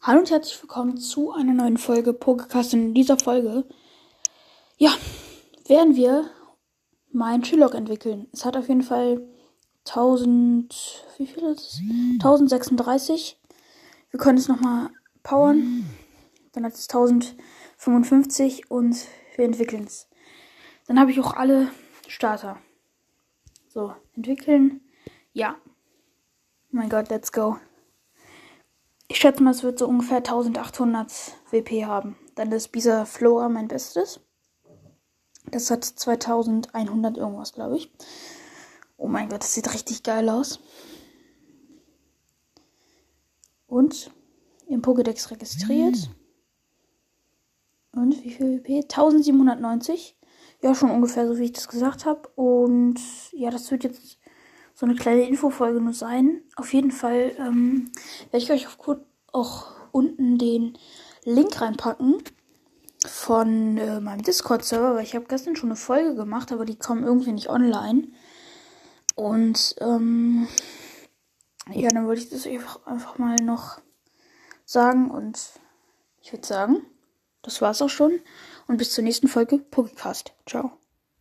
Hallo und herzlich willkommen zu einer neuen Folge Pokecast. In dieser Folge, ja, werden wir mein Schülog entwickeln. Es hat auf jeden Fall 1000, wie viel ist es? 1036. Wir können es nochmal powern. Dann hat es 1055 und wir entwickeln es. Dann habe ich auch alle Starter. So, entwickeln. Ja. Oh mein Gott, let's go. Ich schätze mal, es wird so ungefähr 1800 WP haben. Dann ist Bisa Flora mein Bestes. Das hat 2100 irgendwas, glaube ich. Oh mein Gott, das sieht richtig geil aus. Und im Pokédex registriert. Und wie viel WP? 1790. Ja, schon ungefähr so, wie ich das gesagt habe. Und ja, das wird jetzt so eine kleine Infofolge nur sein. Auf jeden Fall ähm, werde ich euch auch unten den Link reinpacken von äh, meinem Discord-Server, weil ich habe gestern schon eine Folge gemacht, aber die kommen irgendwie nicht online. Und ähm, ja, dann wollte ich das einfach, einfach mal noch sagen und ich würde sagen, das war's auch schon. Und bis zur nächsten Folge Pokecast. Ciao.